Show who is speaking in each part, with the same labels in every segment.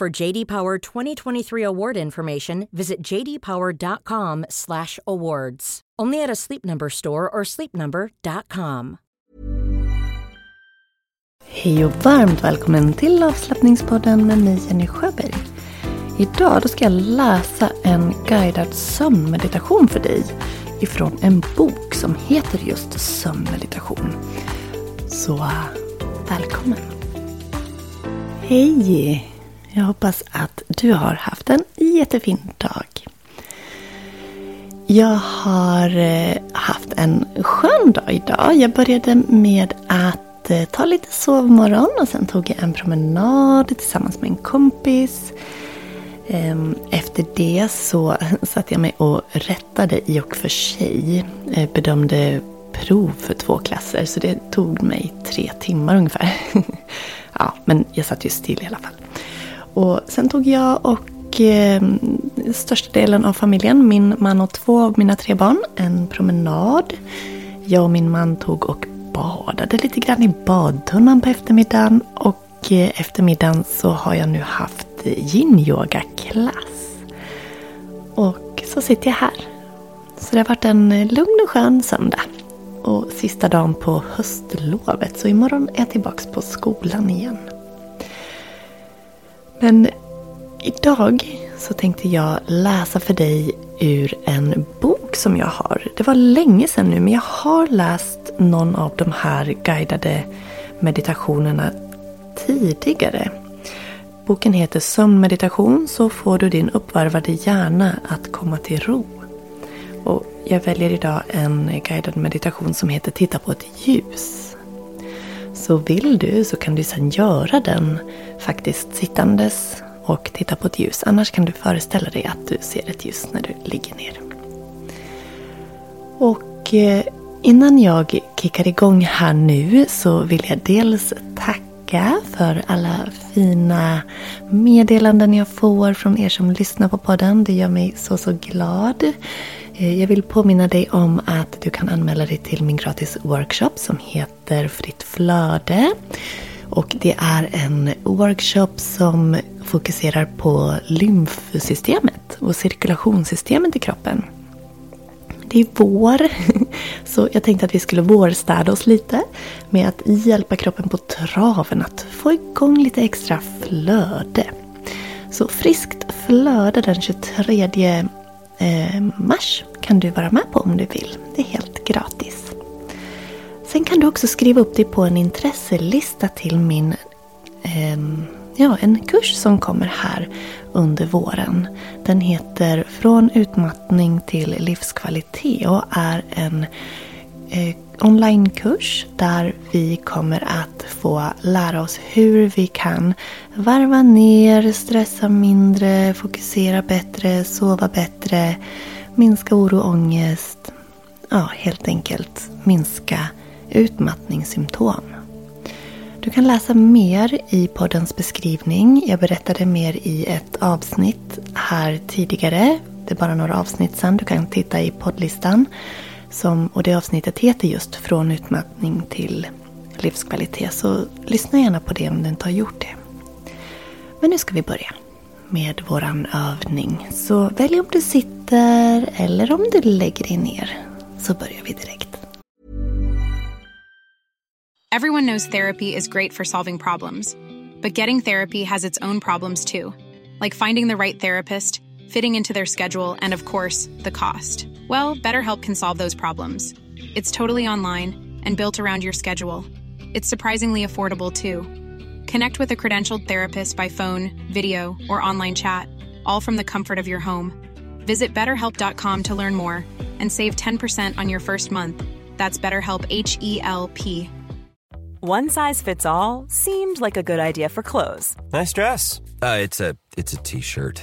Speaker 1: For JD Power 2023 award information, visit jdpower.com/awards. Only at a Sleep Number store or sleepnumber.com.
Speaker 2: Hej och varmt välkommen till avslappningspodden med mig Jenny Sjöberg. Idag då ska jag läsa en guidad sömnmeditation för dig ifrån en bok som heter just sömnmeditation. Så välkommen! Hej! Jag hoppas att du har haft en jättefin dag. Jag har eh, haft en skön dag idag. Jag började med att eh, ta lite sovmorgon och sen tog jag en promenad tillsammans med en kompis. Ehm, efter det så satte jag mig och rättade i och för sig. Eh, bedömde prov för två klasser så det tog mig tre timmar ungefär. Ja, men jag satt ju still i alla fall. Och sen tog jag och eh, största delen av familjen, min man och två av mina tre barn, en promenad. Jag och min man tog och badade lite grann i badtunnan på eftermiddagen. Och eh, eftermiddagen så har jag nu haft yin-yoga-klass. Och så sitter jag här. Så det har varit en lugn och skön söndag. Och sista dagen på höstlovet. Så imorgon är jag tillbaka på skolan igen. Men idag så tänkte jag läsa för dig ur en bok som jag har. Det var länge sedan nu men jag har läst någon av de här guidade meditationerna tidigare. Boken heter Sömnmeditation så får du din uppvarvade hjärna att komma till ro. Och jag väljer idag en guidad meditation som heter Titta på ett ljus. Så vill du så kan du sedan göra den faktiskt sittandes och titta på ett ljus. Annars kan du föreställa dig att du ser ett ljus när du ligger ner. Och eh, innan jag kickar igång här nu så vill jag dels tacka för alla fina meddelanden jag får från er som lyssnar på podden. Det gör mig så, så glad. Eh, jag vill påminna dig om att du kan anmäla dig till min gratis workshop som heter Fritt flöde. Och det är en workshop som fokuserar på lymfsystemet och cirkulationssystemet i kroppen. Det är vår, så jag tänkte att vi skulle vårstäda oss lite med att hjälpa kroppen på traven att få igång lite extra flöde. Så friskt flöde den 23 Eh, mars kan du vara med på om du vill. Det är helt gratis. Sen kan du också skriva upp dig på en intresselista till min ehm, ja, en kurs som kommer här under våren. Den heter Från utmattning till livskvalitet och är en eh, onlinekurs där vi kommer att få lära oss hur vi kan varva ner, stressa mindre, fokusera bättre, sova bättre, minska oro och ångest. Ja, helt enkelt minska utmattningssymptom. Du kan läsa mer i poddens beskrivning. Jag berättade mer i ett avsnitt här tidigare. Det är bara några avsnitt sen. Du kan titta i poddlistan. Som, och det avsnittet heter just Från utmattning till livskvalitet. Så lyssna gärna på det om du inte har gjort det. Men nu ska vi börja med våran övning. Så välj om du sitter eller om du lägger dig ner. Så börjar vi direkt.
Speaker 3: Everyone knows therapy is great for solving problems. But getting therapy has its own problems too. Like finding the right therapist, fitting into their schedule, and of course, the cost. Well, BetterHelp can solve those problems. It's totally online and built around your schedule. It's surprisingly affordable too. Connect with a credentialed therapist by phone, video, or online chat, all from the comfort of your home. Visit betterhelp.com to learn more and save 10% on your first month. That's BetterHelp H E L P.
Speaker 4: One size fits all seemed like a good idea for clothes
Speaker 5: Nice dress. Uh, it's a it's a t-shirt.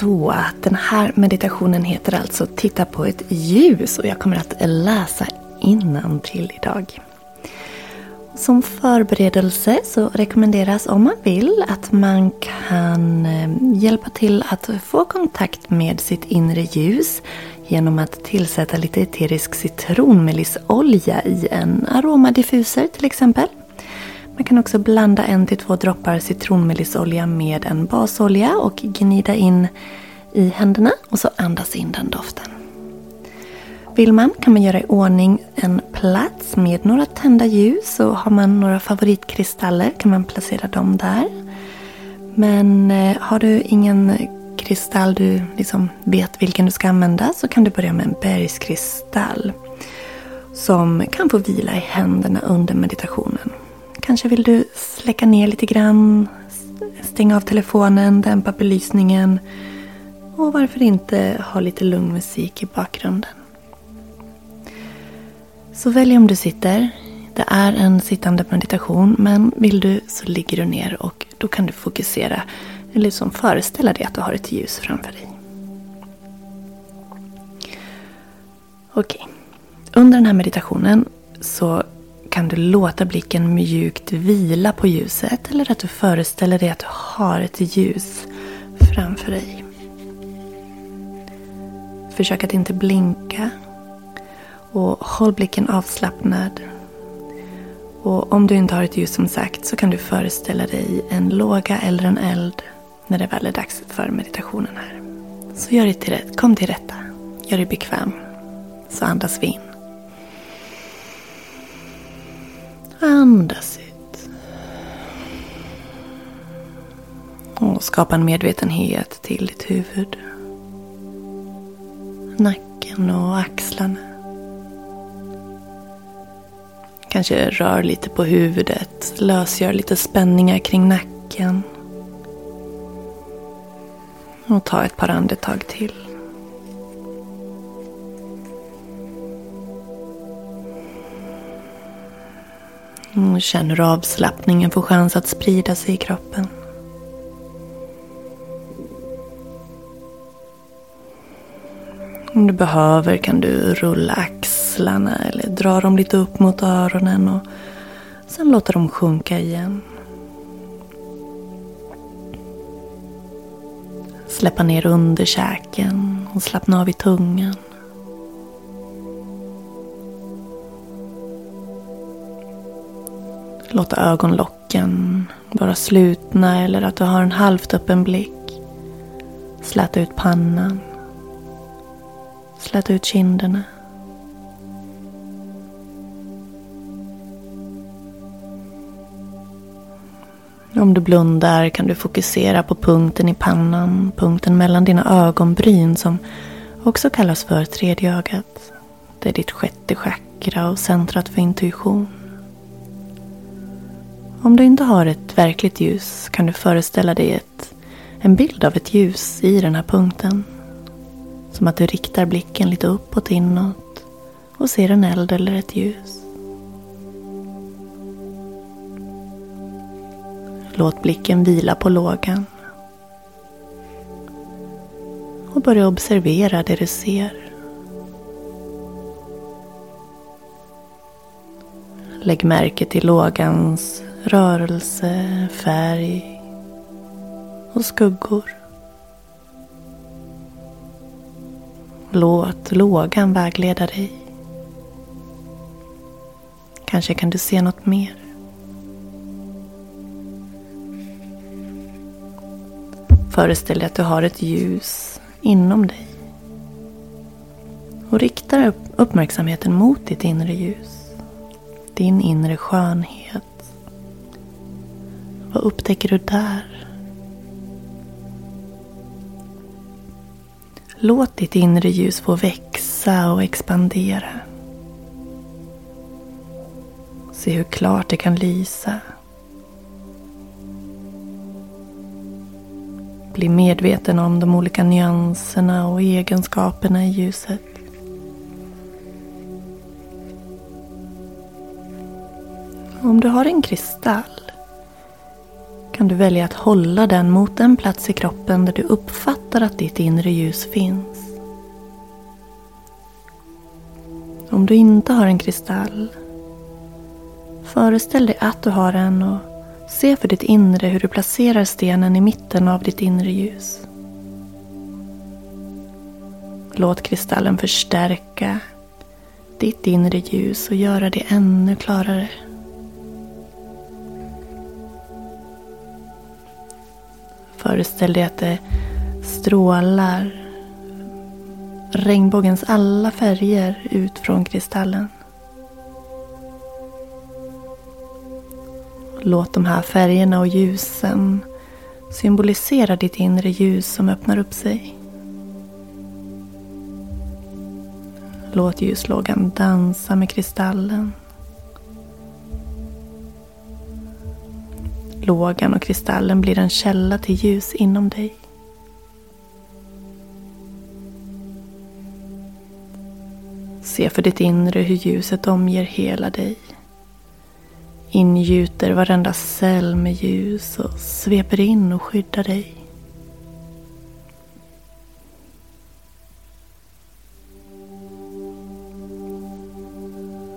Speaker 2: Så den här meditationen heter alltså Titta på ett ljus och jag kommer att läsa till idag. Som förberedelse så rekommenderas om man vill att man kan eh, hjälpa till att få kontakt med sitt inre ljus genom att tillsätta lite eterisk citronmelissolja i en aromadiffuser till exempel. Man kan också blanda en till två droppar citronmelissolja med en basolja och gnida in i händerna och så andas in den doften. Vill man kan man göra i ordning en plats med några tända ljus och har man några favoritkristaller kan man placera dem där. Men eh, har du ingen kristall du liksom vet vilken du ska använda så kan du börja med en bergskristall som kan få vila i händerna under meditationen. Kanske vill du släcka ner lite grann, stänga av telefonen, dämpa belysningen och varför inte ha lite lugn musik i bakgrunden. Så välj om du sitter. Det är en sittande meditation men vill du så ligger du ner och då kan du fokusera eller liksom föreställa dig att du har ett ljus framför dig. Okej. Under den här meditationen så kan du låta blicken mjukt vila på ljuset eller att du föreställer dig att du har ett ljus framför dig. Försök att inte blinka och håll blicken avslappnad. Och om du inte har ett ljus som sagt så kan du föreställa dig en låga eller en eld när det väl är dags för meditationen här. Så gör dig till rätt. Kom till rätta. Gör dig bekväm. Så andas vi in. Andas ut. Och skapa en medvetenhet till ditt huvud. Nacken och axlarna. Kanske rör lite på huvudet, lösgör lite spänningar kring nacken. Och ta ett par andetag till. Mm, och känn hur avslappningen får chans att sprida sig i kroppen. Om du behöver kan du rulla axlarna eller dra dem lite upp mot öronen och sen låta dem sjunka igen. Släppa ner underkäken och slappna av i tungan. Låta ögonlocken vara slutna eller att du har en halvt öppen blick. Släta ut pannan. Släta ut kinderna. Om du blundar kan du fokusera på punkten i pannan, punkten mellan dina ögonbryn som också kallas för tredje ögat. Det är ditt sjätte chakra och centrat för intuition. Om du inte har ett verkligt ljus kan du föreställa dig ett, en bild av ett ljus i den här punkten. Som att du riktar blicken lite uppåt inåt och ser en eld eller ett ljus. Låt blicken vila på lågan. Och börja observera det du ser. Lägg märke till lågans rörelse, färg och skuggor. Låt lågan vägleda dig. Kanske kan du se något mer. Föreställ dig att du har ett ljus inom dig. Och rikta uppmärksamheten mot ditt inre ljus. Din inre skönhet. Vad upptäcker du där? Låt ditt inre ljus få växa och expandera. Se hur klart det kan lysa. Bli medveten om de olika nyanserna och egenskaperna i ljuset. Om du har en kristall kan du välja att hålla den mot den plats i kroppen där du uppfattar att ditt inre ljus finns. Om du inte har en kristall, föreställ dig att du har en och se för ditt inre hur du placerar stenen i mitten av ditt inre ljus. Låt kristallen förstärka ditt inre ljus och göra det ännu klarare. Föreställ dig att det strålar regnbågens alla färger ut från kristallen. Låt de här färgerna och ljusen symbolisera ditt inre ljus som öppnar upp sig. Låt ljuslågan dansa med kristallen. Lågan och kristallen blir en källa till ljus inom dig. Se för ditt inre hur ljuset omger hela dig. Ingjuter varenda cell med ljus och sveper in och skyddar dig.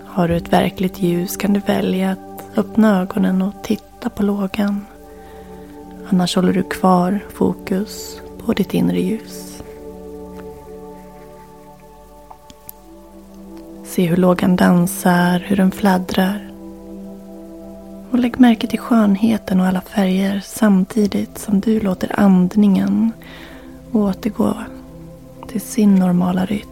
Speaker 2: Har du ett verkligt ljus kan du välja att öppna ögonen och titta titta på lågan. Annars håller du kvar fokus på ditt inre ljus. Se hur lågan dansar, hur den fladdrar. Och lägg märke till skönheten och alla färger samtidigt som du låter andningen återgå till sin normala rytm.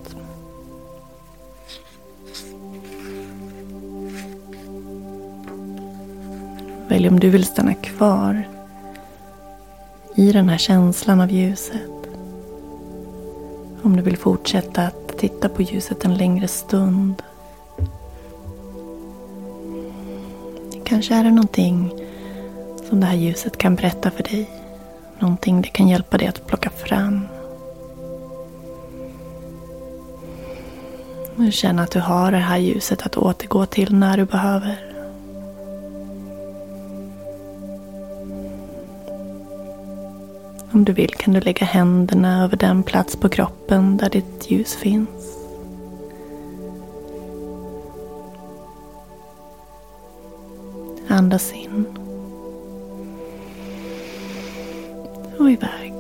Speaker 2: Välj om du vill stanna kvar i den här känslan av ljuset. Om du vill fortsätta att titta på ljuset en längre stund. Kanske är det någonting som det här ljuset kan berätta för dig. Någonting det kan hjälpa dig att plocka fram. Och känna att du har det här ljuset att återgå till när du behöver. Om du vill kan du lägga händerna över den plats på kroppen där ditt ljus finns. Andas in. Och iväg.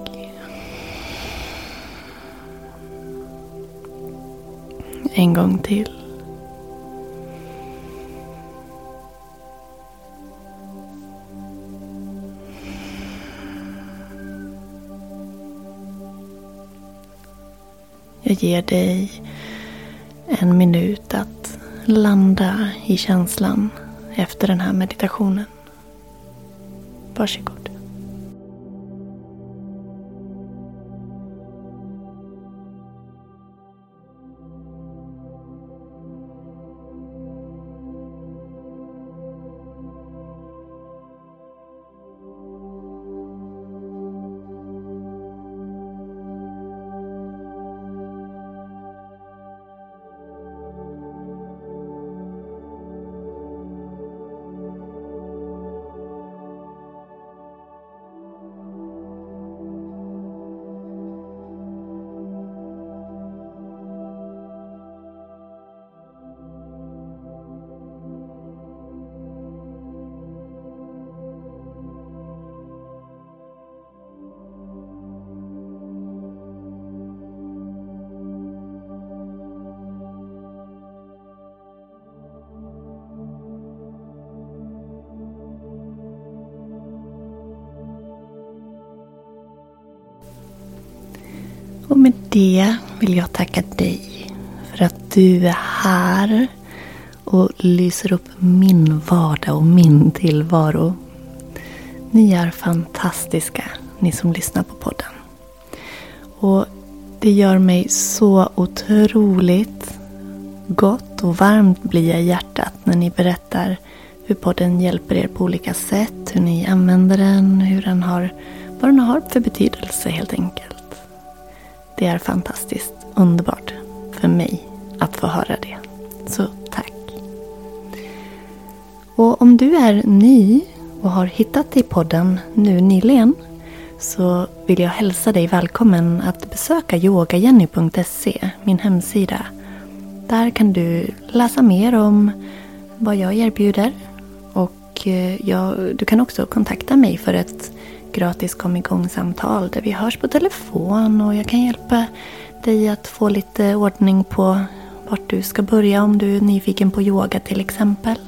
Speaker 2: En gång till. Ger dig en minut att landa i känslan efter den här meditationen. Varsågod. Det vill jag tacka dig för att du är här och lyser upp min vardag och min tillvaro. Ni är fantastiska, ni som lyssnar på podden. Och det gör mig så otroligt gott och varmt blir jag i hjärtat när ni berättar hur podden hjälper er på olika sätt, hur ni använder den, hur den har, vad den har för betydelse helt enkelt. Det är fantastiskt underbart för mig att få höra det. Så tack. Och om du är ny och har hittat till podden nu nyligen så vill jag hälsa dig välkommen att besöka yogajenny.se, min hemsida. Där kan du läsa mer om vad jag erbjuder och eh, jag, du kan också kontakta mig för ett gratis kom igång-samtal där vi hörs på telefon och jag kan hjälpa dig att få lite ordning på vart du ska börja om du är nyfiken på yoga till exempel.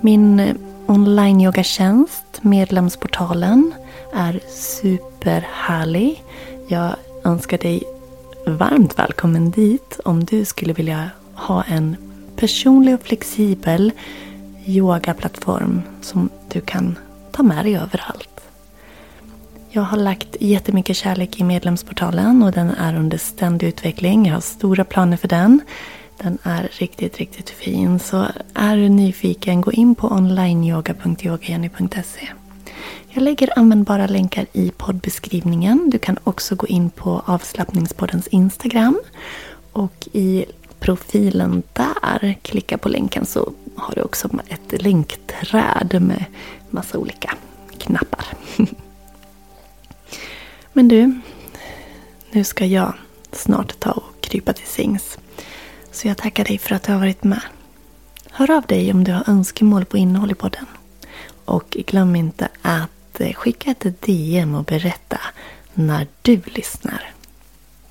Speaker 2: Min eh, online-yogatjänst, medlemsportalen, är superhärlig. Jag önskar dig varmt välkommen dit om du skulle vilja ha en personlig och flexibel yogaplattform som du kan ta med dig överallt. Jag har lagt jättemycket kärlek i medlemsportalen och den är under ständig utveckling. Jag har stora planer för den. Den är riktigt, riktigt fin. Så är du nyfiken, gå in på onlineyoga.yogajenny.se. Jag lägger användbara länkar i poddbeskrivningen. Du kan också gå in på avslappningspoddens Instagram. Och i profilen där, klicka på länken så har du också ett länkträd med massa olika knappar. Men du, nu ska jag snart ta och krypa till sängs. Så jag tackar dig för att du har varit med. Hör av dig om du har önskemål på innehåll i podden. Och glöm inte att eh, skicka ett DM och berätta när du lyssnar.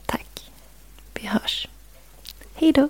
Speaker 2: Tack. Vi hörs. Hej då.